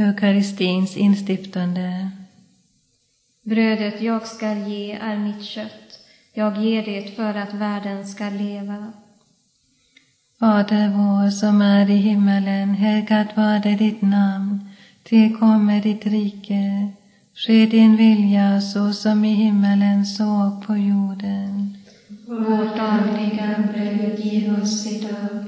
Eukaristins instiftande. Brödet jag skall ge är mitt kött. Jag ger det för att världen skall leva. Fader vår som är i himmelen, helgat varde ditt namn. Tillkommer ditt rike. Ske din vilja så som i himmelen så på jorden. Vårt dagliga bröd giv oss idag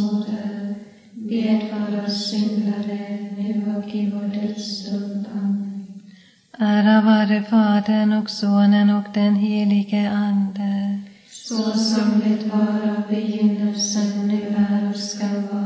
syndare, nu och i vår dödsstund. Amen. Ära vare Fadern och Sonen och den helige Ande. Så som det var av begynnelsen, nu är och ska vara